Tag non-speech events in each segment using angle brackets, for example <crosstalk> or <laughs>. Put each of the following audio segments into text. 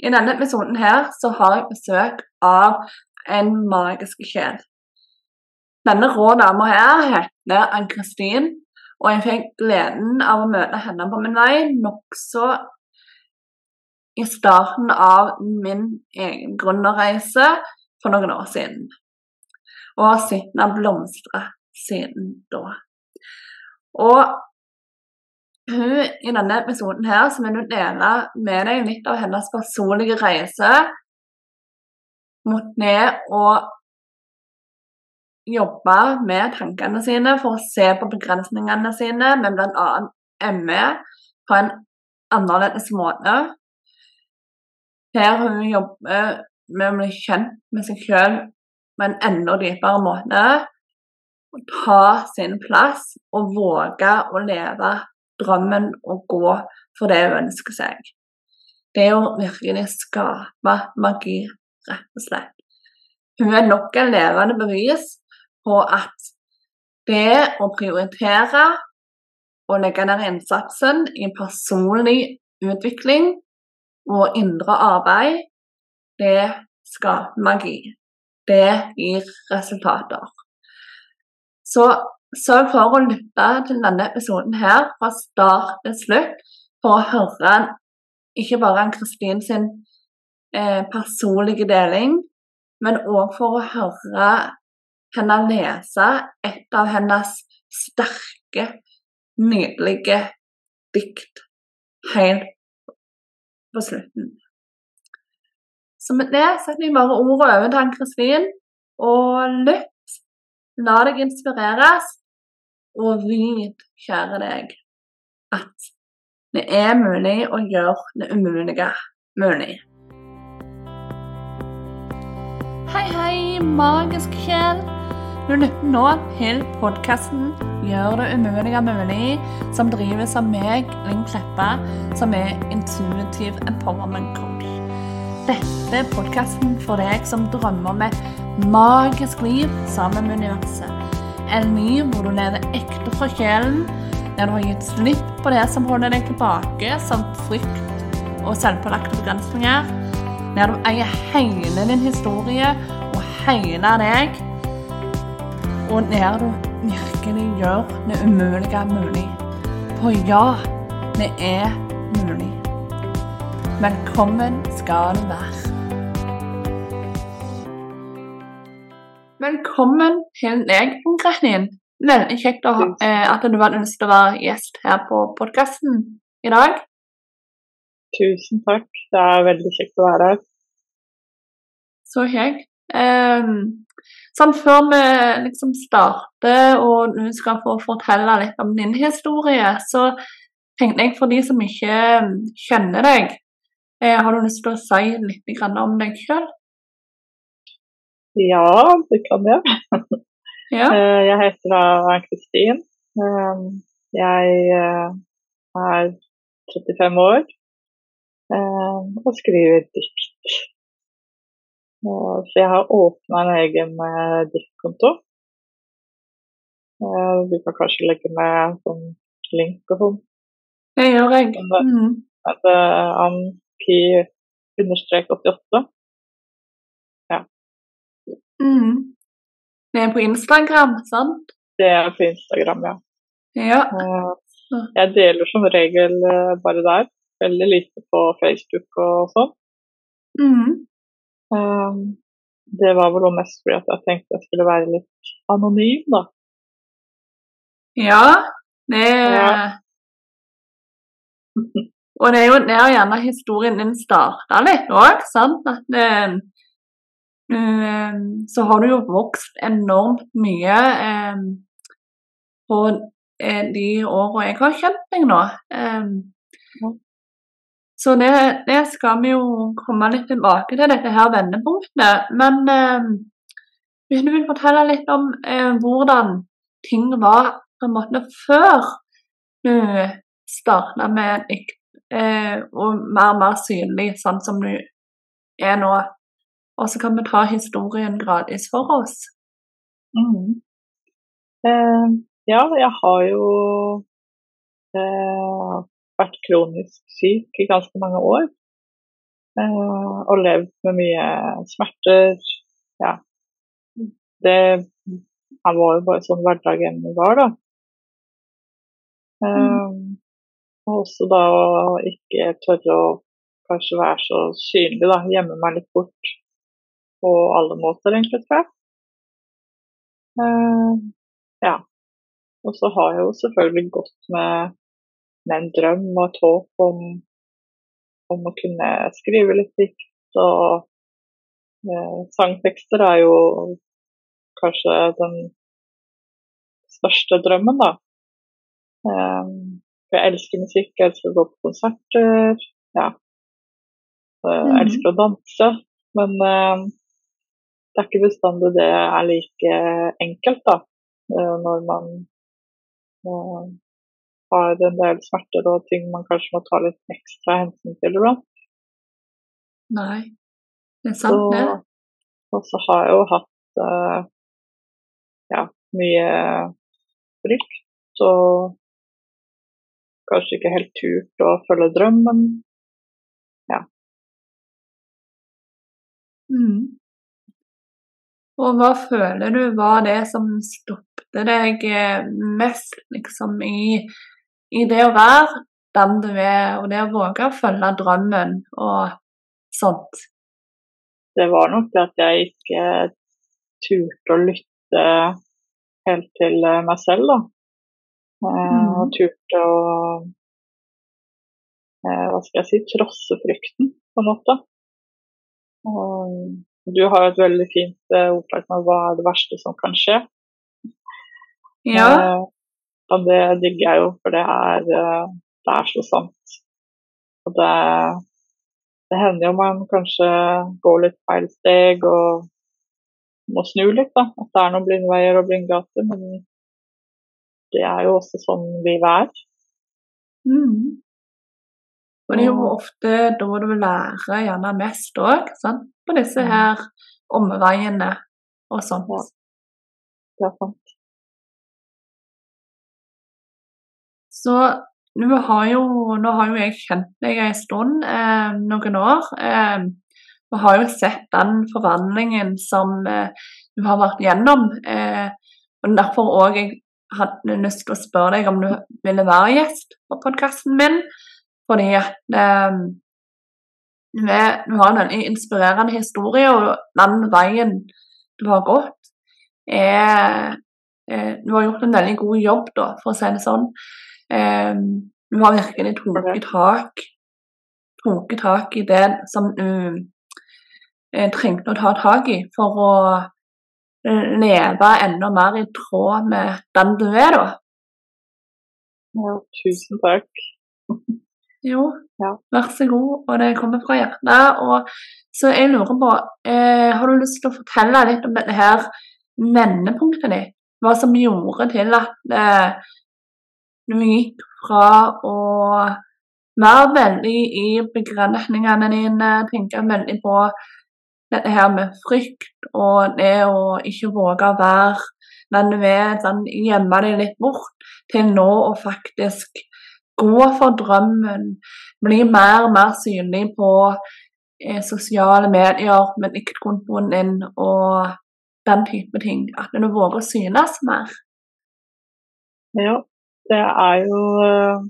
I denne episoden her så har jeg besøk av en magisk sjel. Denne rå dama her heter Ann-Kristin, og jeg fikk gleden av å møte henne på min vei nokså i starten av min egen gründerreise for noen år siden. Og har sett henne blomstre siden da. Og i denne episoden her, så vil hun dele med deg litt av hennes personlige reise mot ned og jobbe med tankene sine for å se på begrensningene sine med bl.a. ME på en annerledes måte. Her hun jobber med å bli kjent med seg selv på en enda dypere måte. Ta sin plass og våge å leve drømmen å gå for det hun ønsker seg. Det er å virkelig skape magi, rett og slett. Hun er nok en levende bevis på at det å prioritere og legge ned innsatsen i personlig utvikling og indre arbeid, det skaper magi. Det gir resultater. Så Sørg for å lytte til denne episoden her fra start til slutt for å høre ikke bare Ann-Kristin sin eh, personlige deling, men òg for å høre henne lese et av hennes sterke, nydelige dikt helt på slutten. Så med det setter jeg bare ordet over til Ann-Kristin, og lytt. La deg inspireres, og vit, kjære deg, at det er mulig å gjøre det umulige mulig. Hei, hei, magisk sjel. Du lytter nå til podkasten 'Gjør det umulige mulig', som drives av meg, Linn Kleppa, som er intuitive empowerment coach. Dette er podkasten for deg som drømmer om et magisk liv sammen med universet. En ny hvor du lever ekte fra sjelen, der du har gitt slipp på det som holder deg tilbake, som frykt og selvpålagte begrensninger. Der du eier hele din historie og hele deg. Og der du virkelig gjør det umulige mulig. For ja, det er mulig. Velkommen skal du være. Velkommen til deg, Kristin. Veldig kjekt å, eh, at du hadde lyst til å være gjest her på podkasten i dag. Tusen takk. Det er veldig kjekt å være her. Så kjekt. Eh, sånn før vi liksom starter og du skal få fortelle litt om din historie, så tenkte jeg for de som ikke kjenner deg, eh, har du lyst til å si litt om deg sjøl? Ja, det kan jeg. <laughs> Ja. Eh, jeg heter Ann-Kristin. Eh, jeg eh, er 35 år og skriver dikt. Så jeg har åpna en egen diktkonto. Du kan kanskje legge med sånn link og sånn. Det gjør jeg. Mm. Anki-88. Mm. Det er på Instagram, sant? Det er på Instagram, ja. ja. Eh, jeg deler som regel eh, bare der. Veldig lite på Facebook og sånn. Mm. Um, det var vel mest fordi at jeg tenkte jeg skulle være litt anonym, da. Ja, det ja. Og det er jo der gjerne historien din starta litt òg, sant? At Ehm, så har du jo vokst enormt mye ehm, på eh, de åra jeg har kjent meg nå. Ehm, så det, det, skal vi jo komme litt tilbake til, dette her vendepunktet. Men hvis du vil fortelle litt om eh, hvordan ting var på en måte før du starta med dikt, eh, og mer og mer synlig, sånn som du er nå. Og så kan vi ta historien gradvis for oss. Mm. Eh, ja, jeg har jo eh, vært kronisk syk i ganske mange år. Eh, og levd med mye smerter. Ja. Det var jo bare sånn hverdagen var, da. Um, og også da ikke tørre å kanskje være så synlig, da. Gjemme meg litt bort på alle måter, egentlig, tror jeg. Uh, ja. Og så har jeg jo selvfølgelig gått med, med en drøm og et håp om, om, å kunne skrive litt dikt. Og uh, sangtekster er jo kanskje den største drømmen, da. Um, jeg elsker musikk, jeg elsker å gå på konserter. Ja. Jeg mm. elsker å danse. Men uh, det er ikke bestandig det er like enkelt, da. Når man uh, har en del smerter og ting man kanskje må ta litt ekstra hensyn til iblant. Nei, det er sant, det. Og så har jeg jo hatt uh, ja, mye frykt og kanskje ikke helt turt å følge drømmen. Ja. Mm. Og hva føler du var det som stoppet deg eh, mest liksom, i, i, det å være den du er, og det å våge å følge drømmen og sånt? Det var nok det at jeg ikke turte å lytte helt til eh, meg selv, da. Eh, mm. Og turte å hva skal jeg si, trosse frykten, på en måte. Og du har et veldig fint uh, ordtak med hva er det verste som kan skje. Ja. Uh, og det digger jeg jo, for det er, uh, det er så sant. Og det, det, hender jo man kanskje går litt feil steg og må snu litt, da. At det er noen blindveier og blindgater. Men det er jo også sånn livet er. Mm. Og det er jo ofte da du lærer gjerne mest òg, på disse her omveiene og sånt. Ja. Det er sant. Så har jo, nå har jo jeg kjent deg en stund, eh, noen år. Eh, vi har jo sett den forvandlingen som eh, du har vært gjennom. Eh, og Derfor òg jeg hadde lyst til å spørre deg om du ville være gjest på podkasten min. Fordi du har en veldig inspirerende historie, og den veien du har gått, er eh, Du har gjort en veldig god jobb, da, for å si det sånn. Eh, du har virkelig tatt tak, tak i det som du eh, trengte å ta tak i for å leve enda mer i tråd med den du er, da. Ja, tusen takk. <laughs> Jo, ja. vær så god. Og det kommer fra hjertet. Og så jeg lurer på, eh, har du lyst til å fortelle litt om dette her vendepunktet ditt? Hva som gjorde til at eh, du gikk fra å være veldig i begrensningene dine, tenke veldig på dette her med frykt og det å ikke våge å være den du er, sånn, gjemme deg litt bort, til nå å faktisk gå for drømmen, bli mer og mer synlig på eh, sosiale medier men ikke kontoen din og den type ting. At du våger å synes mer. Ja, det er jo eh,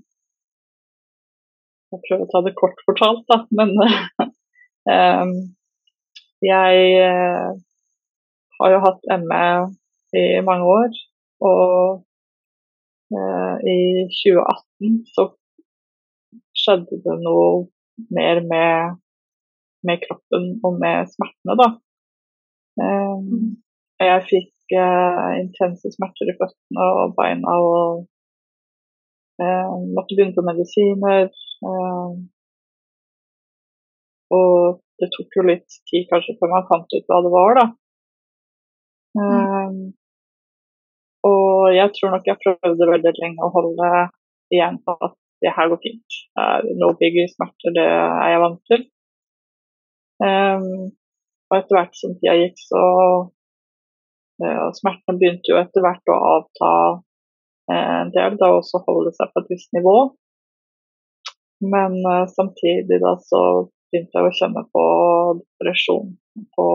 Jeg prøver å ta det kort fortalt, da. Men um, <laughs> jeg uh, har jo hatt ME i mange år. Og i 2018 så skjedde det noe mer med, med kroppen og med smertene, da. Um, jeg fikk uh, intense smerter i føttene og beina og måtte begynne på medisiner. Og det tok jo litt tid kanskje før man fant ut hva det var, da. Um, og jeg tror nok jeg prøvde veldig lenge å holde igjen på at det her går fint. No biggie smerter, det er jeg vant til. Um, og etter hvert som tida gikk, så uh, Smertene begynte jo etter hvert å avta uh, en del, da også holde seg på et visst nivå. Men uh, samtidig da så begynte jeg å kjenne på depresjon. På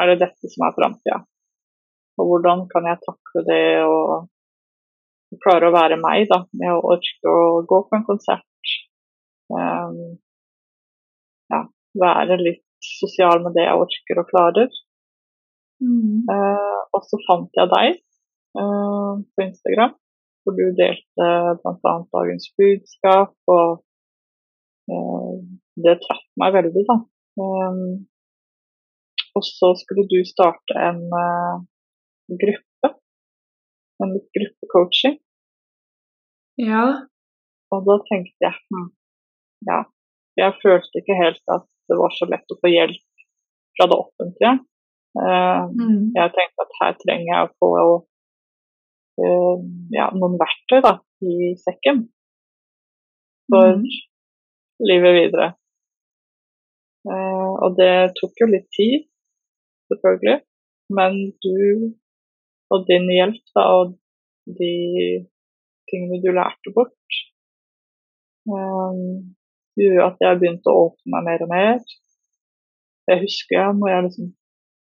er det dette som er framtida? Og hvordan kan jeg takle det og klare å være meg, da, med å orke å gå på en konsert. Um, ja, være litt sosial med det jeg orker og klarer. Mm. Uh, og så fant jeg deg uh, på Instagram, hvor du delte bl.a. dagens budskap. Og uh, det traff meg veldig, da. Um, og så skulle du starte en gruppe, en gruppecoaching. Ja. Og da tenkte jeg hm, ja, jeg følte ikke helt at det var så lett å få hjelp fra det offentlige. Uh, mm. Jeg tenkte at her trenger jeg å få uh, ja, noen verktøy da, i sekken for mm. livet videre. Uh, og det tok jo litt tid, selvfølgelig. Men du og din hjelp da, og de tingene du lærte bort, um, gjorde at jeg begynte å åpne meg mer og mer. Jeg husker jeg, når jeg liksom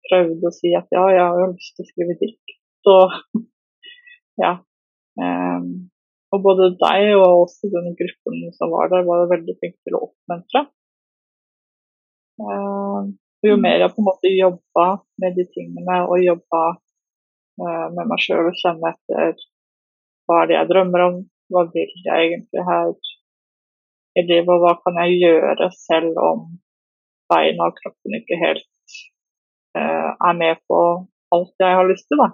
prøvde å si at ja, jeg har jo lyst til å skrive dikt. Så <laughs> ja. Um, og både deg og også den gruppen som var der, var veldig flinke til å oppmuntre. Um, jo mm. mer jeg på en måte jobba med de tingene og jobba med meg sjøl og kjenne etter hva er det jeg drømmer om, hva vil jeg egentlig her i livet, og hva kan jeg gjøre selv om beina og kroppen ikke helt uh, er med på alt jeg har lyst til, da.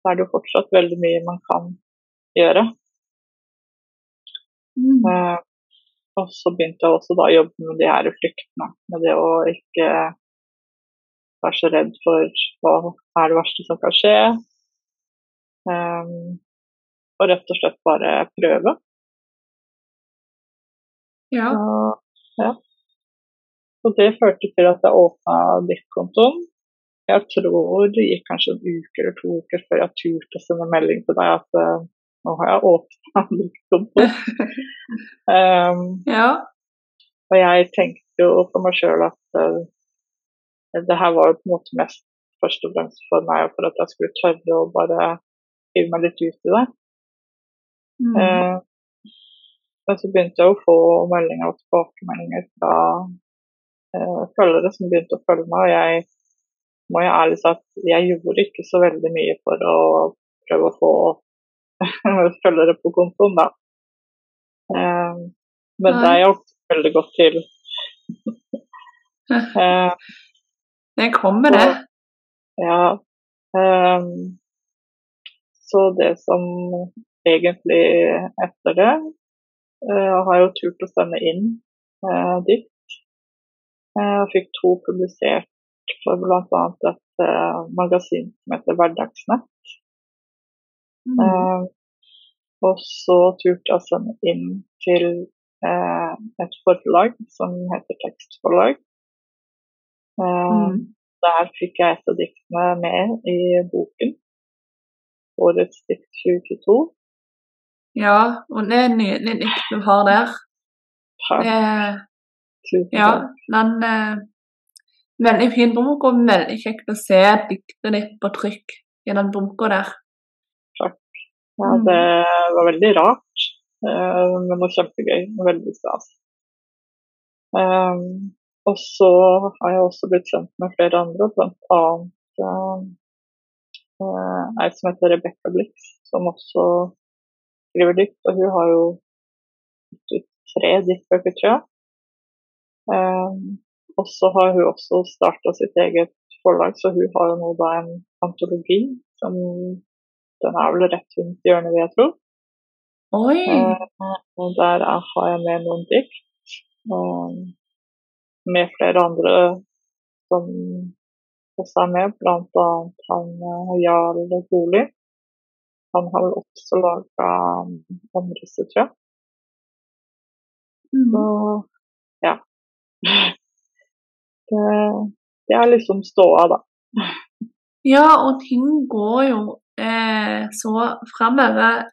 Så er det jo fortsatt veldig mye man kan gjøre. Mm. Uh, og så begynte jeg også da å jobbe med de her fryktene. Med det å ikke være så redd for hva er det verste som kan skje. Um, og rett og slett bare prøve. Ja. Så, ja. Og det førte til at jeg åpna DIF-kontoen. Jeg tror det gikk kanskje en uke eller to uker før jeg turte å sende melding til deg at uh, nå har jeg åpna <laughs> DIF-kontoen. um, <laughs> ja. Og jeg tenkte jo for meg sjøl at uh, det her var jo på en måte mest først og fremst for meg, og for at jeg skulle tørre å bare hive meg litt ut i det. Mm. Eh, men så begynte jeg å få meldinger og tilbakemeldinger fra eh, følgere som begynte å følge meg. Og jeg må jo ærlig si at jeg gjorde ikke så veldig mye for å prøve å få <laughs> følgere på kontoen, da. Eh, men det hjalp veldig godt til. <laughs> eh, det kommer, det. Ja. Um, så det som egentlig etter det. Jeg eh, har jo turt å sende inn uh, dikt. Jeg eh, fikk to publisert for bl.a. et uh, magasin som heter Hverdagsnett. Mm. Uh, og så turte jeg å sende inn til uh, et forlag som heter Tekstforlag. Mm. Der fikk jeg et av diktene med i boken. Årets dikt 2022. Ja, og det er nydelig dikt du har der. Takk. ja, den eh, Veldig fin bok, og veldig kjekt å se diktet ditt på trykk i den boka der. Takk. Ja, mm. det var veldig rart, eh, men det var kjempegøy veldig stas. Um, og så har jeg også blitt kjent med flere andre, bl.a. Uh, uh, ei som heter Rebekka Blix, som også skriver dikt, og hun har jo tre diktbøker, tror jeg. Um, og så har hun også starta sitt eget forlag, så hun har jo nå da en antologi som den er vel rett rundt hjørnet, vil jeg tro. Oi. Uh, og der har jeg med noen dikt. Um, med flere andre som også er med, bl.a. han uh, Jarl Bolig. Han har vel også laga vannrisse, tror jeg. Mm. Så ja. <laughs> Det, det er liksom ståa, da. Ja, og ting går jo eh, så framover.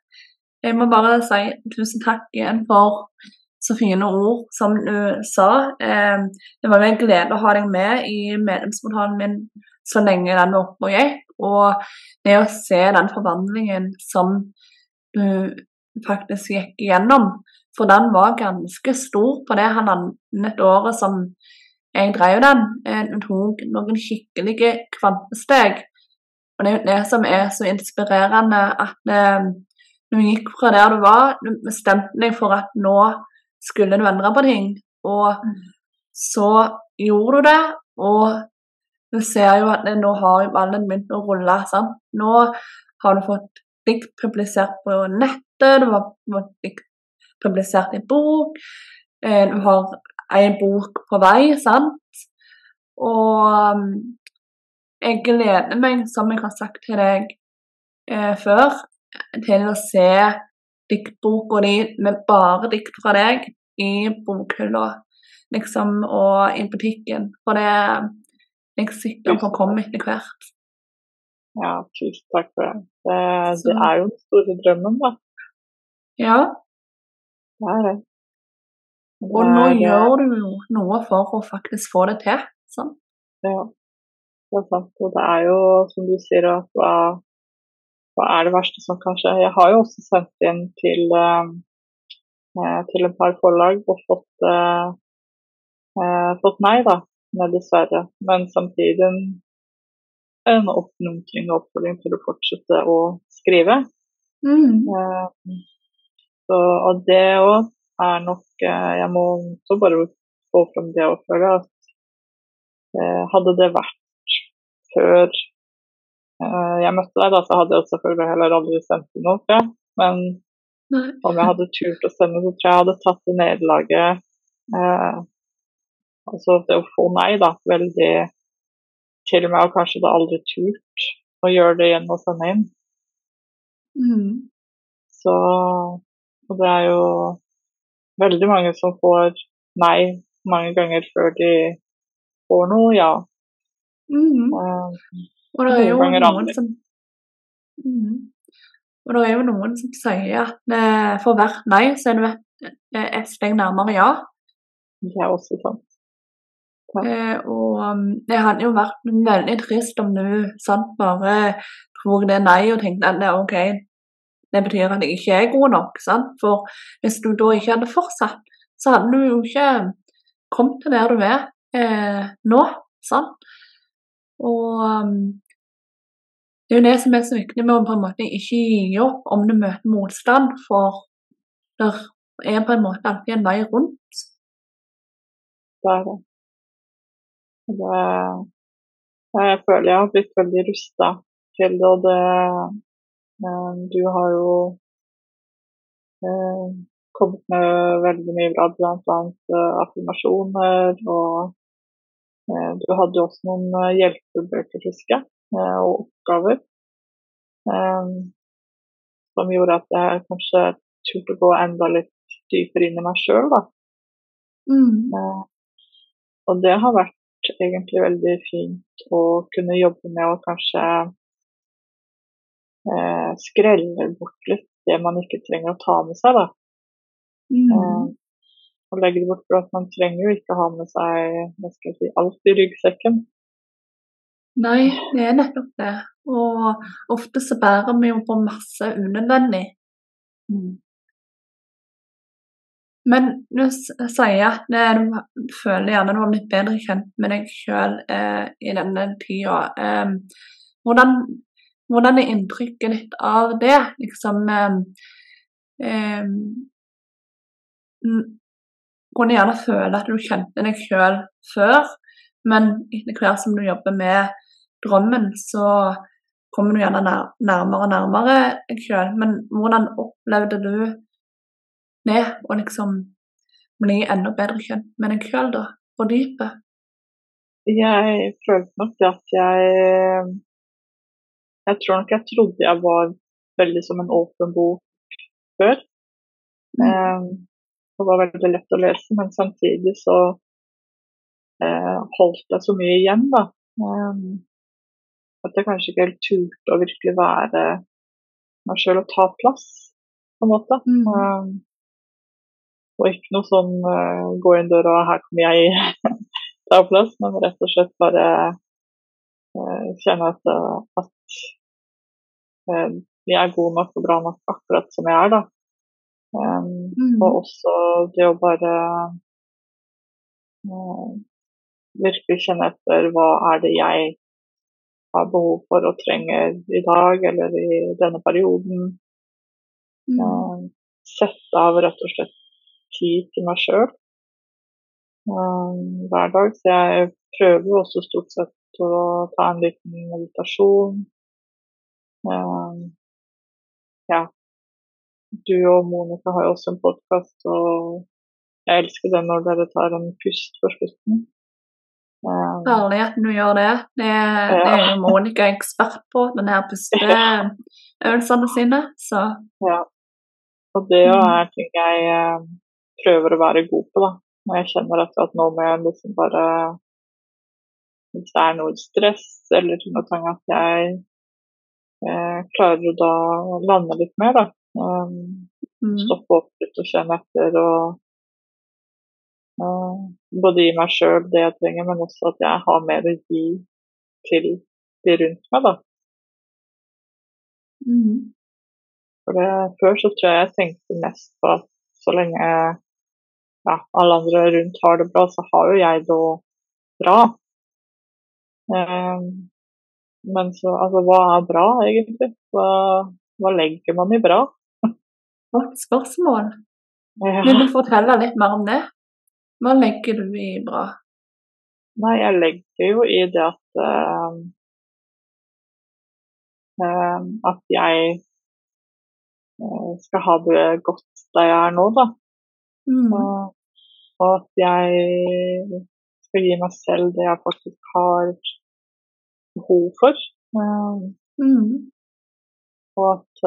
Jeg må bare si tusen takk igjen for så fine ord som du sa. Eh, det var jo en glede å ha deg med i medlemsportalen min så lenge den var oppe og gikk. Og det å se den forvandlingen som du faktisk gikk igjennom, for den var ganske stor på det halvannet året som jeg drev den. Du tok noen skikkelige kvantesteg. Og det er jo det som er så inspirerende, at eh, du gikk fra der du var, du bestemte deg for at nå skulle du endre på ting. Og så gjorde du det, og du ser jo at nå har ballen begynt å rulle. sant? Nå har du fått dikt publisert på nettet, du har fått dikt publisert i bok, eh, du har ei bok på vei, sant? Og um, jeg gleder meg, som jeg har sagt til deg eh, før, til å se diktboka di med bare dikt fra deg i bokhylla, liksom, og i butikken. For det er jeg sikker på kommer etter hvert. Ja, tusen takk for det. Det, det er jo den store drømmen, da. Ja. Det er det. det og nå er, gjør du jo noe for å faktisk få det til. Sånn. Ja, det er sant. Og det er jo, som du sier, at hva, er det verste som kan skje? Jeg har jo også sendt inn til, eh, til et par forlag og fått, uh, uh, fått nei, da med dessverre. Men samtidig en oppmuntring og oppfølging til å fortsette å skrive. Mm. Eh, så, og det òg er nok uh, Jeg må også bare få fram det og føle at hadde det vært før jeg møtte deg, da, så hadde jeg selvfølgelig heller aldri sendt inn noe, tror jeg. Men Nei. om jeg hadde turt å sende, så tror jeg jeg hadde tatt det nederlaget Altså det å få nei, da. Veldig Til og med og kanskje da aldri turt å gjøre det igjen og sende inn. Mm. Så Og det er jo veldig mange som får nei mange ganger før de får noe ja. Mm. Um, og det er jo noen som mm. Og det er jo noen som sier at eh, for hvert nei, så er du et, et steg nærmere ja. Det er også sant. Eh, og um, det hadde jo vært veldig trist om du sant, bare tok det nei og tenkte at det er OK, det betyr at jeg ikke er god nok. Sant? For hvis du da ikke hadde fortsatt, så hadde du jo ikke kommet til der du er eh, nå. Sant? Og um, det er jo det som er så viktig med å på en måte ikke gi opp om du møter motstand, for det er på en måte alltid en vei rundt. Det er det. Det, jeg føler jeg har blitt veldig rusta til det, og det eh, Du har jo eh, kommet med veldig mye bra, bl.a. Eh, affirmasjoner. Og du hadde også noen eh, hjelpebøker, husker jeg, eh, og oppgaver. som gjorde at jeg kanskje turte å gå enda litt dypere inn i meg sjøl, da. Mm. og det har vært egentlig veldig fint å kunne jobbe med å kanskje eh, skrelle bort litt det man ikke trenger å ta med seg. da. Mm. Eh, og legge det bort, for at man trenger jo ikke ha med seg hva skal jeg si, alt i ryggsekken. Nei, det er nettopp det. Og ofte så bærer vi jo på masse unødvendig. Mm. Men du sier at du føler gjerne du har blitt bedre kjent med deg sjøl eh, i denne tida. Eh, hvordan, hvordan, er inntrykket ditt av det? Liksom eh, eh Kunne gjerne føle at du kjente deg sjøl før, men etter hvert som du jobber med drømmen, så kommer du gjerne nærmere og nærmere deg sjøl. Men hvordan opplevde du det å liksom bli enda bedre kjent med deg sjøl, da, dypet? Jeg følte nok at jeg Jeg tror nok jeg trodde jeg var veldig som en åpen bok før. Mm. Um, det var veldig lett å lese, men samtidig så eh, holdt jeg så mye igjen, da. Um, at jeg kanskje ikke helt turte å virkelig være meg sjøl og ta plass, på en måte. Mm. Um, og ikke noe sånn uh, gå inn døra, og her kommer jeg, <laughs> ta plass, men rett og slett bare uh, kjenne at, at uh, jeg er god nok og bra nok akkurat som jeg er, da. Um, mm. Og også det å bare virkelig kjenne etter hva er det jeg har behov for og trenger i dag eller i denne perioden. Mm. sette av rett og slett tid til meg sjøl um, hver dag. Så jeg prøver også stort sett å ta en liten meditasjon. Um, ja. Du og Monica har jo også en podkast, og jeg elsker det når dere tar en pust for slutten. Um, Herligheten at du gjør det. Det, ja. det er Monica ekspert på, den her pusteøvelsene <laughs> sine. Så. Ja. Og det er ting jeg prøver å være god på. da. Når jeg kjenner at, at nå må jeg liksom bare Hvis det er noe stress eller noe sånn at jeg eh, klarer å da lande litt mer, da. Um, mm. Stoppe opp litt og kjenne etter og uh, både gi meg sjøl det jeg trenger, men også at jeg har mer å gi til de rundt meg, da. Mm. For det, før så tror jeg jeg tenkte mest på at så lenge ja, alle andre rundt har det bra, så har jo jeg det bra. Um, men så altså, hva er bra, egentlig? Hva, hva legger man i bra? Godt spørsmål. Ja. Vil du fortelle litt mer om det? Hva legger du i bra? Nei, jeg legger jo i det at uh, uh, At jeg uh, skal ha det godt der jeg er nå, da. Mm. Og, at jeg skal gi meg selv det jeg faktisk har behov for. Mm. Og at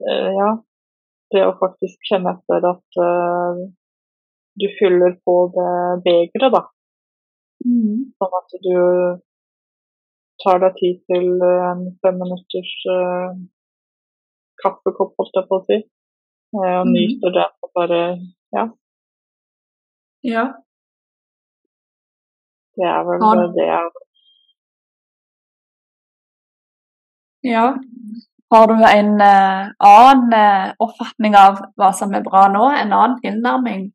Ja, det å faktisk kjenne etter at uh, du fyller på det begeret, da. Mm. Sånn at du tar deg tid til en fem minutters uh, kaffekopp, holdt jeg på å si. uh, og mm. nyter det og bare ja. Ja. Det er vel det jeg Ja. Har du en uh, annen uh, oppfatning av hva som er bra nå, en annen tilnærming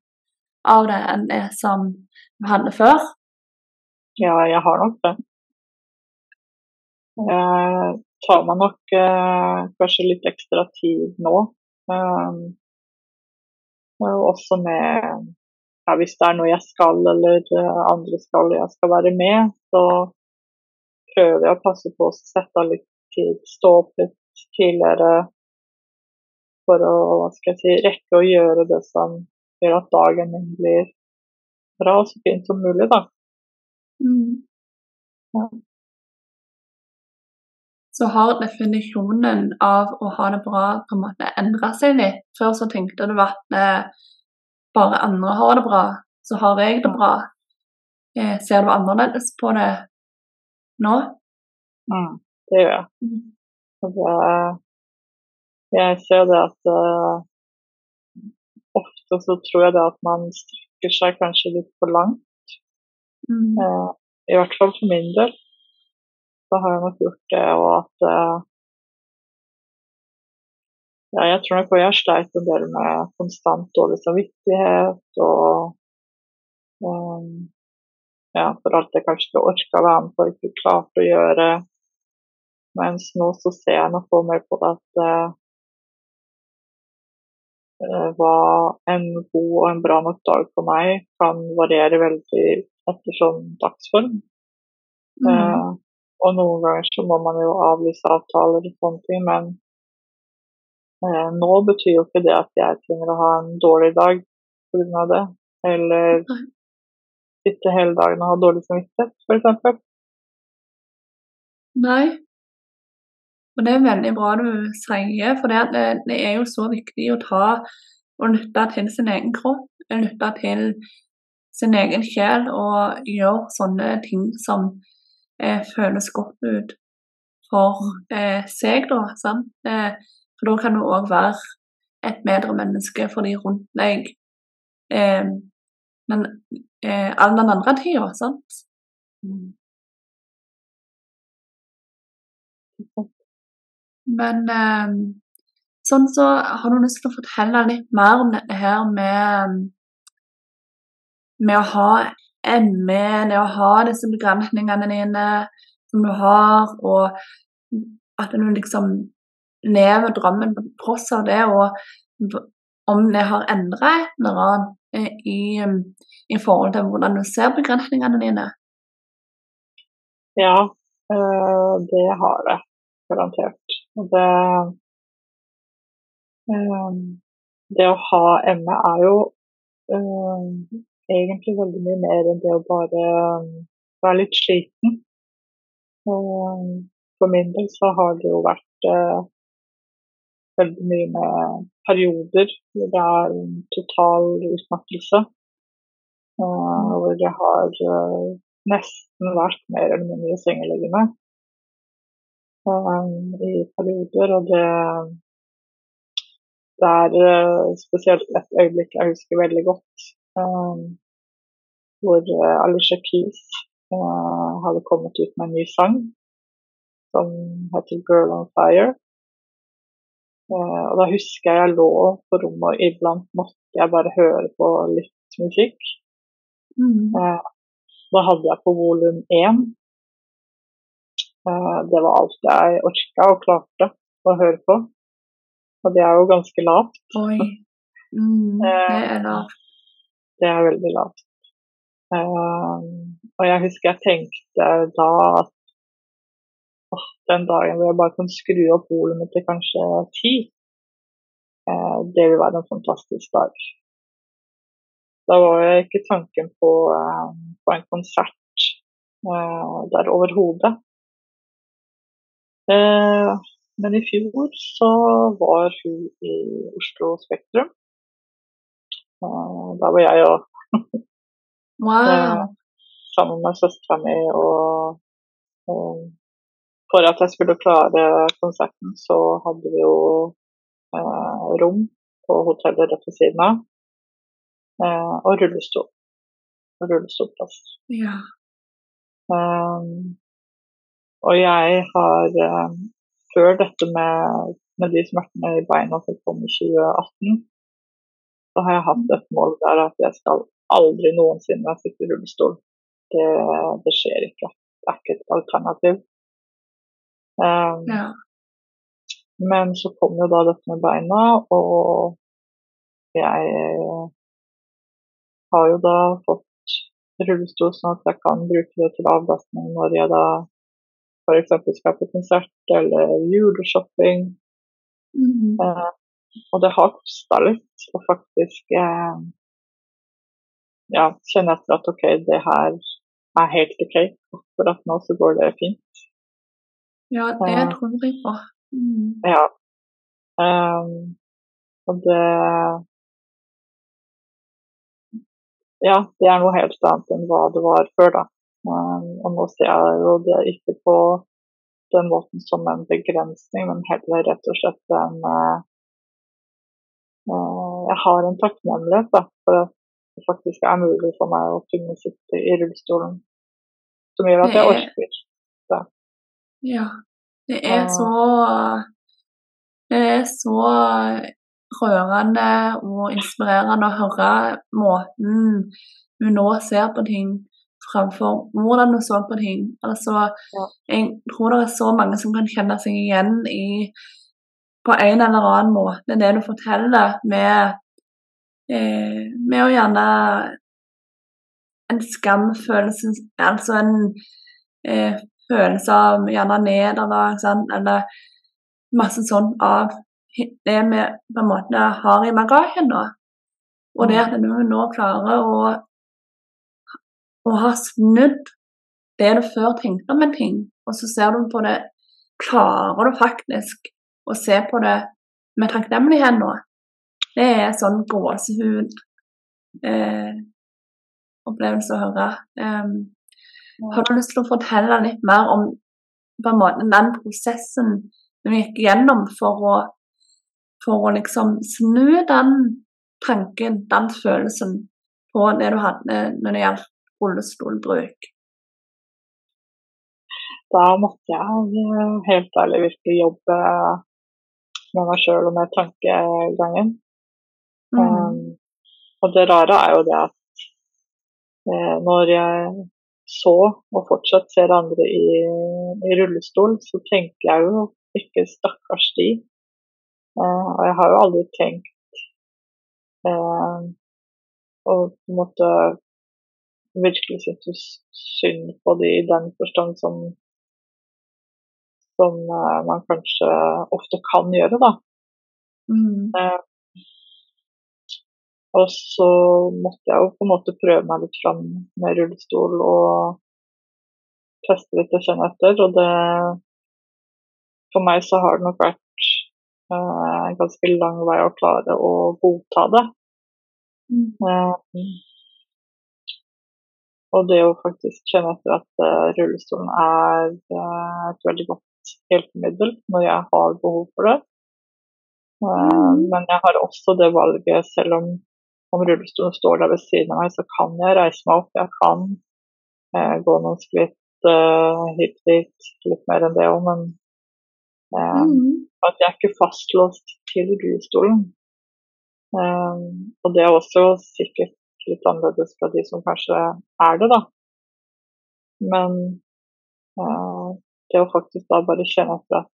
av det enn det som du hadde før? Ja, jeg har nok det. Jeg tar meg nok eh, kanskje litt ekstra tid nå. Um, også med ja, Hvis det er noe jeg skal eller andre skal jeg skal være med, så prøver jeg å passe på å sette av litt tid, stå opp litt tidligere for å hva skal jeg si, rekke å gjøre det som gjør at dagen min blir bra og så fint som mulig. da. Mm. Ja så har definisjonen av å ha det bra på en måte endra seg litt. Før så tenkte du at eh, bare andre har det bra, så har jeg det bra. Eh, ser du annerledes på det nå? Mm, det gjør jeg. Altså, jeg ser det at uh, ofte så tror jeg det at man strekker seg kanskje litt for langt. Mm. Uh, I hvert fall for min del så har jeg nok gjort det. Og at uh, ja, jeg tror nok jeg har sleit en del med konstant dårlig samvittighet og um, ja, for alt jeg kanskje ikke orka være med på ikke klarte å gjøre. Mens nå så ser jeg nok meg på at eh, hva en god og en bra nok dag for meg kan variere veldig etter sånn dagsform. Mm. Eh, og noen ganger så må man jo avlyse avtaler og sånne ting, men eh, nå betyr jo ikke det at jeg trenger å ha en dårlig dag pga. det. Eller sitte hele dagen og ha dårlig samvittighet, f.eks. Nei. Og det er veldig bra du sier, for det, det, er jo så viktig å ta og lytte til sin egen kropp, lytte til sin egen sjel og gjøre sånne ting som eh, føles godt ut for eh, seg, da. Sant? Eh, for da kan du òg være et bedre menneske for de rundt deg. Eh, men eh, all den andre tida, sant. Mm. Men eh, sånn så har du lyst til å fortelle litt mer om dette her med med å ha ME, det å ha disse begrensningene dine som du har, og at du liksom lever drømmen på tross av det, og om det har endret noe i, i forhold til hvordan du ser begrensningene dine? Ja, eh, det har det garantert. Det, eh, det å ha ME er jo eh, egentlig veldig mye mer enn det å bare være litt sliten. For min del så har det jo vært veldig mye med perioder hvor det er en total utmattelse. Hvor jeg har nesten vært mer eller mindre sengeliggende i perioder. Og det, det er spesielt et øyeblikk jeg husker veldig godt. hvor Alicia Keys hadde kommet ut med en ny sang som heter 'Girl on Fire'. Og da husker jeg jeg lå på rommet, og iblant måtte jeg bare høre på litt musikk. Mm. Da hadde jeg på volum én. Uh, det var alt jeg orka og klarte å høre på. Og det er jo ganske lavt. Oi. Mm, <laughs> det er lavt. det er veldig lavt. og jeg husker jeg tenkte da at oh, den dagen hvor jeg bare kan skru opp volumet til kanskje ti, eh, det vil være en fantastisk dag. Da var jeg ikke tanken på, eh, på en konsert eh, der overhodet. Eh, men i fjor så var hun i Oslo Spektrum. Eh, da var jeg jo <laughs> wow. Eh, sammen med søstera mi og, og for at jeg skulle klare konserten, så hadde vi jo eh, rom på hotellet rett ved siden av. Eh, og rullestol. Rullestolplass. Ja. Um, og jeg har um, Før dette med, med de smertene i beina som kom i 2018, så har jeg hatt et mål der at jeg skal aldri noensinne sitte i rullestol. Det, det skjer ikke. Det er ikke et alternativ. Um, ja. Men så kom jo da dette med beina, og jeg har jo da fått rullestol sånn at jeg kan bruke det til avlastning når jeg da f.eks. skal på konsert eller juleshopping. Mm. Eh, og det har kosta litt å faktisk eh, ja, kjenne etter at OK, det her er helt OK. Akkurat nå så går det fint. Ja, det tror jeg på. Mm. Ja. Um, og det Ja, det er noe helt annet enn hva det var før, da. Og nå ser jeg jo det ikke på den måten som en begrensning, men heller rett og slett en uh, uh, Jeg har en takknemlighet da, for at det faktisk er mulig for meg å kunne sitte i rullestolen, som gjør at jeg orker. Det. Ja. Det er så Det er så rørende og inspirerende å høre måten hun nå ser på ting fremfor hvordan du så på ting. Altså, ja. Jeg tror det er så mange som kan kjenne seg igjen i på en eller annen måte det du forteller, med, eh, med å gjerne en skamfølelse, altså en eh, følelse av gjerne nederlag, eller masse sånn av det vi på en måte har i bagasjen nå. Og det at du nå klarer å, å har snudd det du før tenkte om en ting, og så ser du på det Klarer du faktisk å se på det med takknemlighet nå? Det er sånn gåsehud eh, å høre. Um, har du lyst til å fortelle litt mer om måte, den prosessen du gikk gjennom for å for å liksom snu den tanken, den følelsen, på det du hadde når det gjaldt rullestolbruk? Da måtte jeg eh, helt ærlig virkelig jobbe med meg sjøl og med tankegangen. Mm. Um, og det rare er jo det at eh, når jeg så, og fortsatt ser andre i, i, rullestol, så tenker jeg jo ikke 'stakkars de'. Eh, og jeg har jo aldri tenkt eh, å på en måte virkelig synes synd på de i den forstand som, som eh, man kanskje ofte kan gjøre, da. Mm. Eh, og så måtte jeg jo på en måte prøve meg litt fram med rullestol og teste litt og kjenne etter. Og det For meg så har det nok vært eh, en ganske lang vei å klare å godta det. Mm. Eh, og det å faktisk kjenne etter at uh, rullestolen er uh, et veldig godt hjelpemiddel når jeg har behov for det. Uh, men jeg har også det valget, selv om om rullestolen står der ved siden av meg, så kan jeg reise meg opp. Jeg kan gå noen skritt hit dit, litt mer enn det òg, men mm. at jeg er ikke fastlåst til rullestolen. Og det er også sikkert litt annerledes fra de som kanskje er det, da. Men eh, det å faktisk da bare kjenne etter at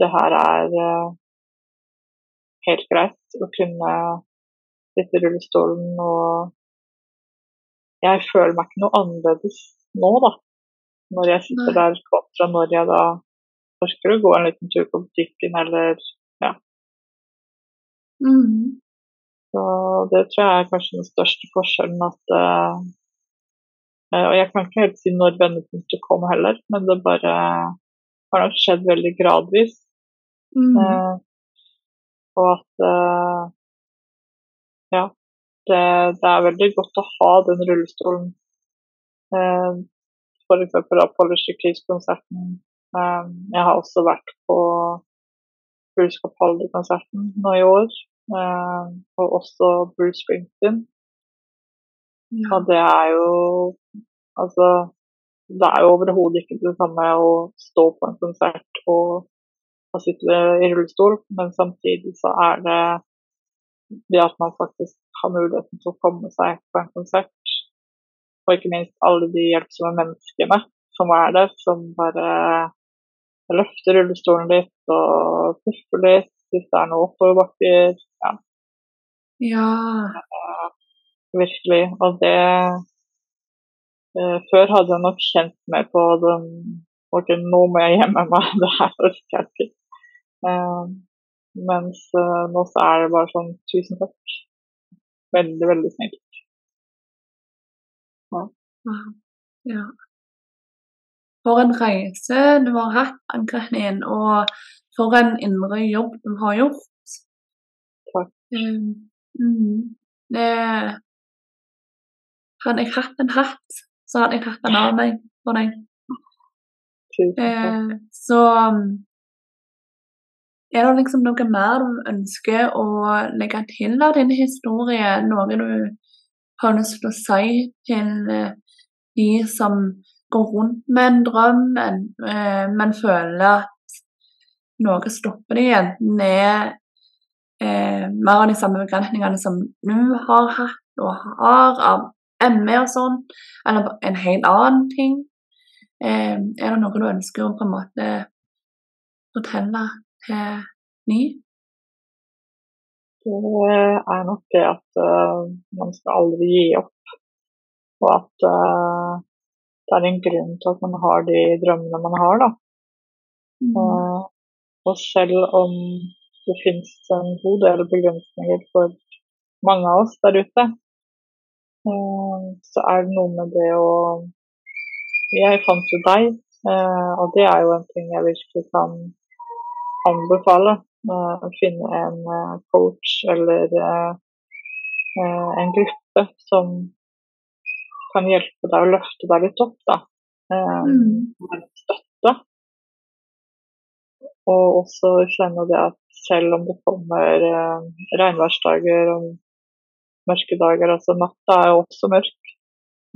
det her er eh, helt greit å kunne sitte i rullestolen og Jeg føler meg ikke noe annerledes nå, da. Når jeg sitter Nei. der kontra når jeg da orker å gå en liten tur på butikken eller ja. Mm. Så det tror jeg er kanskje den største forskjellen at uh, Og jeg kan ikke helt si når vendepunktet kom heller, men det bare har nok skjedd veldig gradvis. Mm. Uh, og at uh, ja, det, det, er veldig godt å ha den rullestolen. Uh, F.eks. Polish Keys-konserten. Eh, jeg har også vært på Bruce Capaldi-konserten nå i år. Eh, og også Bruce Springsteen. Ja. Og det er jo Altså, det er jo overhodet ikke det samme å stå på en konsert og, og sitte i rullestol, men samtidig så er det det at man faktisk har muligheten til å komme seg på en konsert. Og ikke minst alle de hjelpsomme menneskene som er der, som bare løfter rullestolen litt og puffer litt hvis det er noe oppoverbakker. Ja. ja. Virkelig. Og det uh, Før hadde jeg nok kjent mer på den Ok, nå må jeg gjemme meg, <laughs> det her orker jeg ikke. Uh, mens uh, nå så er det bare sånn tusen takk. Veldig, veldig snilt. Ja. ja. For en reise du har hatt, Ann-Kristin, og for en indre jobb du har gjort. Takk. Um, mm, det Hadde jeg hatt en hatt, så hadde jeg tatt den av meg for deg. Eh. Så er det liksom noe mer du ønsker å legge til av din historie? Noe du har lyst til å si til eh, de som går rundt med en drøm, men, eh, men føler at noe stopper dem, enten det er eh, mer av de samme begrensningene som du har hatt og har av ME og sånn, eller en helt annen ting? Eh, er det noe du ønsker å på en måte fortelle til ny? Det er nok det at uh, man skal aldri gi opp. Og at uh, det er en grunn til at man har de drømmene man har, da. Mm. Uh, og selv om det finnes en god del begrensninger for mange av oss der ute, så er det noe med det å Jeg fant jo deg, og det er jo en ting jeg virkelig kan anbefale. Å finne en coach eller en gruppe som kan hjelpe deg å løfte deg litt opp. da. Mm. Støtte. Og også kjenne det at selv om det kommer eh, regnværsdager og mørke dager. Altså natta er jo også mørk,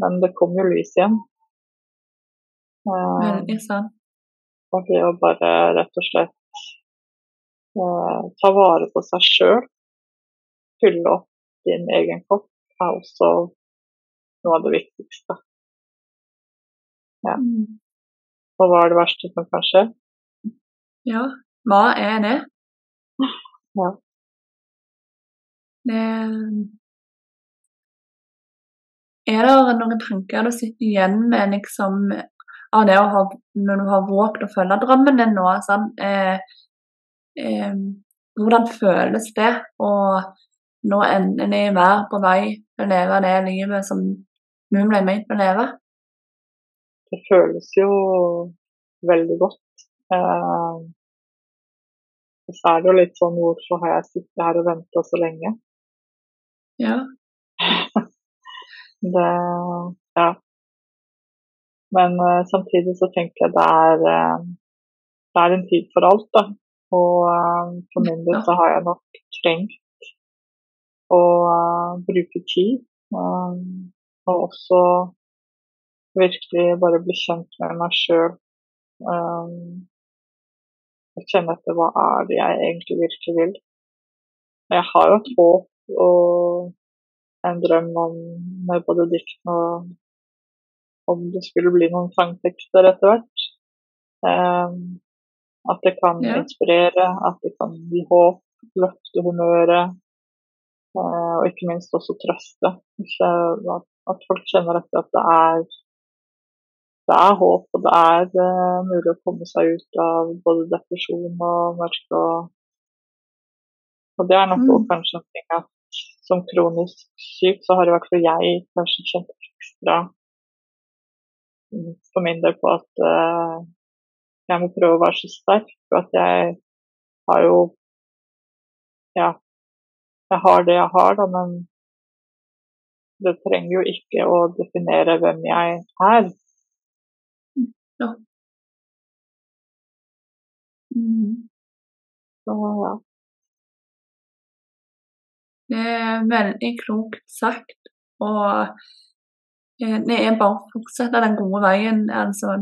men det kommer jo lys igjen. Eh, sant. Og det å bare rett og slett eh, ta vare på seg sjøl, fylle opp din egen kopp, er også noe av det viktigste. Ja. Mm. Og hva er det verste som kan skje? Ja, hva er det? Ja. Det Er det noen tanker du sitter igjen med liksom av det å ha Når du har våget å følge drømmen din nå, sånn, eh, eh, hvordan føles det å nå endelig være på vei til å leve det livet som du ble ment å leve? Det føles jo veldig godt. Eh, og så er det jo litt sånn hvorfor har jeg sittet her og venta så lenge? Ja. <laughs> det Ja. Men uh, samtidig så tenker jeg det er, uh, det er en tid for alt, da. Og uh, for min del så har jeg nok trengt å bruke tid. og også virkelig bare bli kjent med meg sjøl. og kjenne etter hva er det jeg egentlig virkelig vil. Jeg har jo et håp og en drøm om med både dikt og om det skulle bli noen sangtekster etter hvert. Um, at det kan ja. inspirere, at det kan gi håp, løfte humøret. Uh, og ikke minst også trøste. At, at, folk kjenner etter at det er, det er håp, og det er uh, mulig å komme seg ut av både depresjon og mørke. Og, og det er nok mm. kanskje en ting at som kronisk syk, så har i hvert fall jeg kanskje kjent ekstra for min del på at uh, jeg må prøve å være så sterk. For at jeg har jo Ja, jeg har det jeg har, da, men det trenger jo ikke å definere hvem jeg er. Ja. Mm. Så. Det er veldig klokt sagt. Og Eh, det er bare å fortsette den gode veien, altså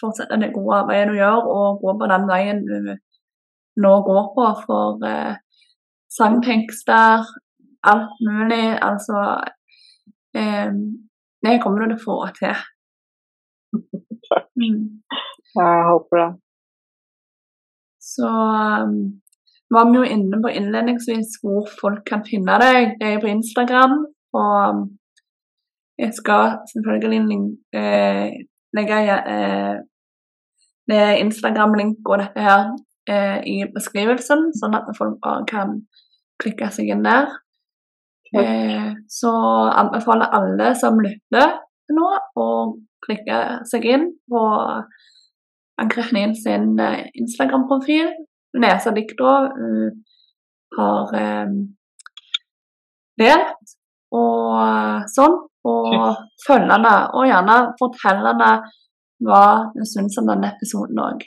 fortsette det gode arbeidet du gjør, og gå på den veien du nå går på for eh, sangtekster, alt mulig. Altså eh, Det kommer du til å få til. Mm. Jeg håper det. Så um, var vi jo inne på innledningsvis hvor folk kan finne deg. Det er på Instagram. og jeg skal selvfølgelig eh, legge eh, Instagram-link og dette her eh, i beskrivelsen, sånn at folk bare kan klikke seg inn der. Eh, så anbefaler alle som lytter nå, å klikke seg inn på Ann-Kristin sin eh, Instagram-profil, lese dikta hun har eh, delt, og sånn og følge henne, og gjerne fortelle henne hva du syns om denne episoden òg.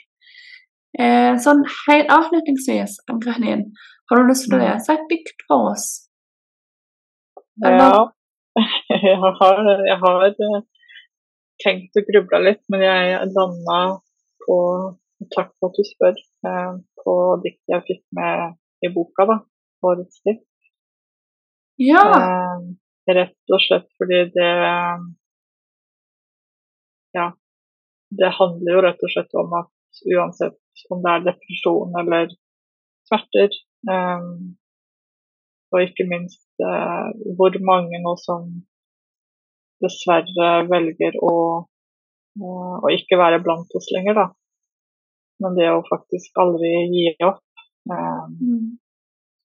Eh, sånn helt avslutningsvis, Ann-Kristin, har du lyst til å mm. lese et dikt for oss? Eller? Ja, <laughs> jeg har, jeg har eh, tenkt å gruble litt, men jeg landa på Takk for at du spør. Eh, på diktet jeg fikk med i boka, da. Årets dikt. Ja. Eh, Rett og slett fordi det Ja. Det handler jo rett og slett om at uansett om det er depresjon eller smerter, eh, og ikke minst eh, hvor mange nå som dessverre velger å, å ikke være blant oss lenger, da. Men det å faktisk aldri gi opp. Um.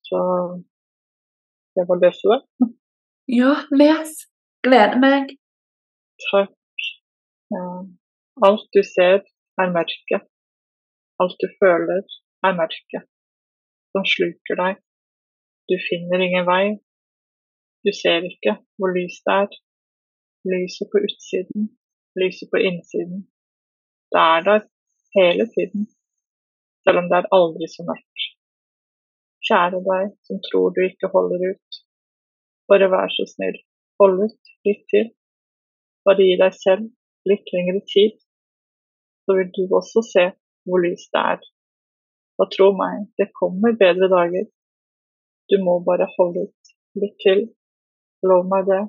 Så jeg får lese det. Ja, les. Gleder meg. Takk. Ja. Alt du ser, er mørket. Alt du føler, er mørket. Som sluker deg. Du finner ingen vei. Du ser ikke hvor lyst det er. Lyset på utsiden, lyset på innsiden. Det er der hele tiden, selv om det er aldri så mørkt. kjære deg som tror du ikke holder ut. Bare vær så snill, hold ut litt til. Bare gi deg selv litt lengre tid, så vil du også se hvor lyst det er. Og tro meg, det kommer bedre dager. Du må bare holde ut litt til. Lov meg det,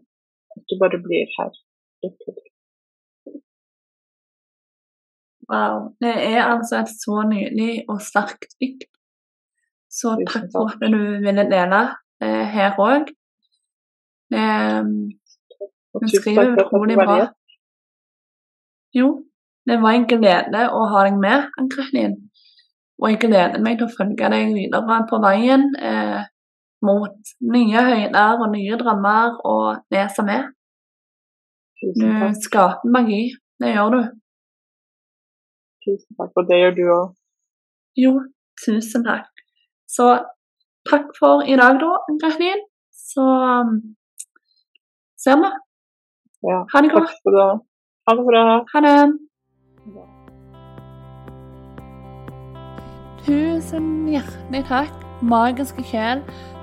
at du bare blir her. Wow. Det er altså et så nydelig og sterkt dikt. Så takk for at du ville dele eh, her òg. Eh, hun skriver utrolig bra. Jo, det var en glede å ha deg med, Ann-Kristin. Og jeg gleder meg til å følge deg videre på veien eh, mot nye høyder og nye drømmer og det som er. Du skaper magi. Det gjør du. Tusen takk. Og det gjør du òg. Jo, tusen takk. Så takk for i dag, da, Ann-Kristin. Så um, ser vi. Ja, Ha det godt. Takk for det. Ha det bra. Ha det. Tusen hjertelig takk, magiske sjel,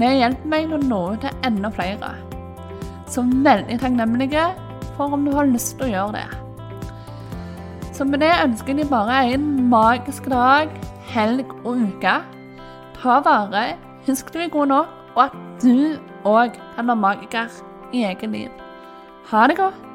Det hjulpet meg å nå ut til enda flere. Så veldig takknemlige for om du har lyst til å gjøre det. Så med det ønsker jeg deg bare en magisk dag, helg og uke. Ta vare, husk du er god nok, og at du òg kan være magiker i eget liv. Ha det godt.